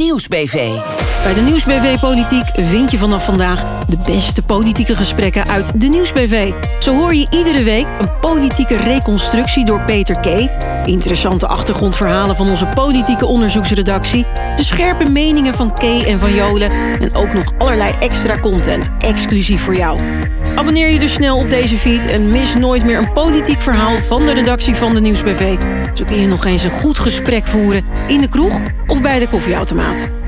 Nieuwsbv. Bij de Nieuwsbv Politiek vind je vanaf vandaag de beste politieke gesprekken uit de Nieuwsbv. Zo hoor je iedere week een politieke reconstructie door Peter K. Interessante achtergrondverhalen van onze politieke onderzoeksredactie. De scherpe meningen van K en van Jolen. En ook nog allerlei extra content, exclusief voor jou. Abonneer je dus snel op deze feed en mis nooit meer een politiek verhaal van de redactie van de Nieuwsbv. Zo kun je nog eens een goed gesprek voeren in de kroeg of bij de koffieautomaat.